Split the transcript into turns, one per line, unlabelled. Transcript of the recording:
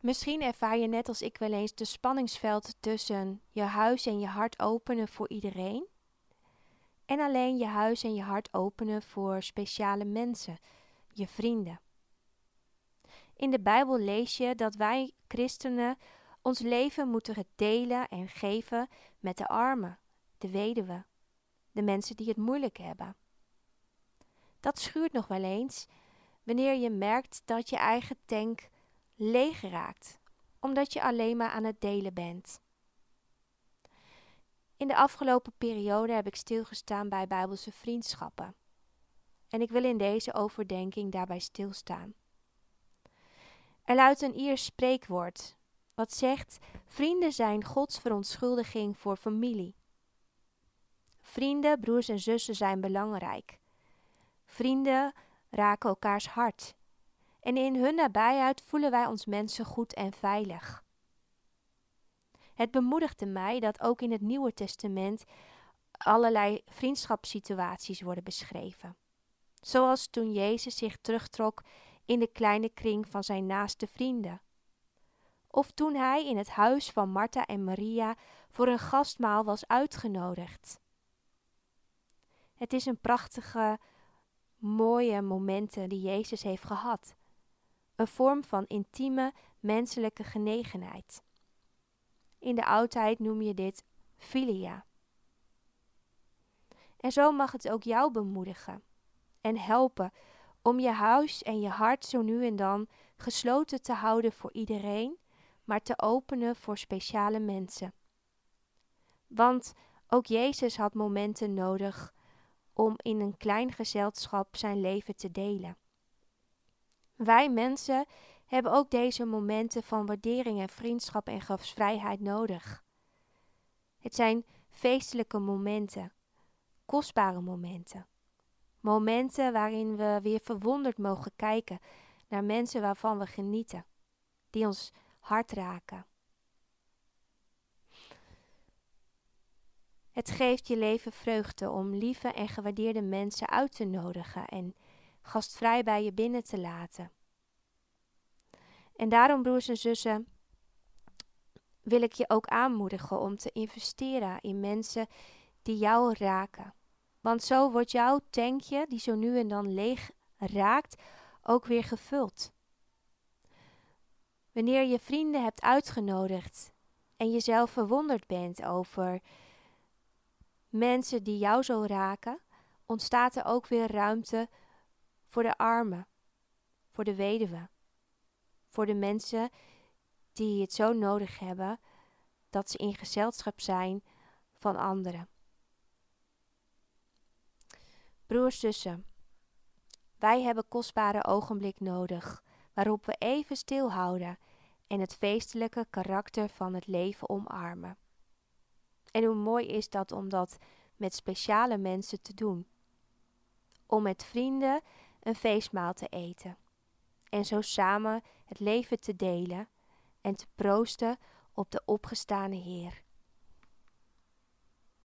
Misschien ervaar je net als ik wel eens de spanningsveld tussen je huis en je hart openen voor iedereen en alleen je huis en je hart openen voor speciale mensen, je vrienden. In de Bijbel lees je dat wij christenen ons leven moeten delen en geven met de armen, de weduwen, de mensen die het moeilijk hebben. Dat schuurt nog wel eens wanneer je merkt dat je eigen tank leeg raakt, omdat je alleen maar aan het delen bent. In de afgelopen periode heb ik stilgestaan bij Bijbelse vriendschappen. En ik wil in deze overdenking daarbij stilstaan. Er luidt een Iers spreekwoord, wat zegt: Vrienden zijn Gods verontschuldiging voor familie. Vrienden, broers en zussen zijn belangrijk. Vrienden raken elkaars hart. En in hun nabijheid voelen wij ons mensen goed en veilig. Het bemoedigde mij dat ook in het Nieuwe Testament allerlei vriendschapssituaties worden beschreven. Zoals toen Jezus zich terugtrok in de kleine kring van zijn naaste vrienden. Of toen hij in het huis van Martha en Maria voor een gastmaal was uitgenodigd. Het is een prachtige, mooie momenten die Jezus heeft gehad. Een vorm van intieme menselijke genegenheid. In de oudheid noem je dit filia. En zo mag het ook jou bemoedigen en helpen om je huis en je hart zo nu en dan gesloten te houden voor iedereen, maar te openen voor speciale mensen. Want ook Jezus had momenten nodig om in een klein gezelschap zijn leven te delen. Wij mensen hebben ook deze momenten van waardering en vriendschap en gastvrijheid nodig. Het zijn feestelijke momenten, kostbare momenten. Momenten waarin we weer verwonderd mogen kijken naar mensen waarvan we genieten, die ons hart raken. Het geeft je leven vreugde om lieve en gewaardeerde mensen uit te nodigen en gastvrij bij je binnen te laten. En daarom, broers en zussen, wil ik je ook aanmoedigen om te investeren in mensen die jou raken. Want zo wordt jouw tankje, die zo nu en dan leeg raakt, ook weer gevuld. Wanneer je vrienden hebt uitgenodigd en jezelf verwonderd bent over mensen die jou zo raken, ontstaat er ook weer ruimte voor de armen, voor de weduwe, voor de mensen die het zo nodig hebben dat ze in gezelschap zijn van anderen. Broers, zussen, wij hebben kostbare ogenblik nodig waarop we even stilhouden en het feestelijke karakter van het leven omarmen. En hoe mooi is dat om dat met speciale mensen te doen. Om met vrienden een feestmaal te eten. En zo samen het leven te delen en te proosten op de opgestane Heer.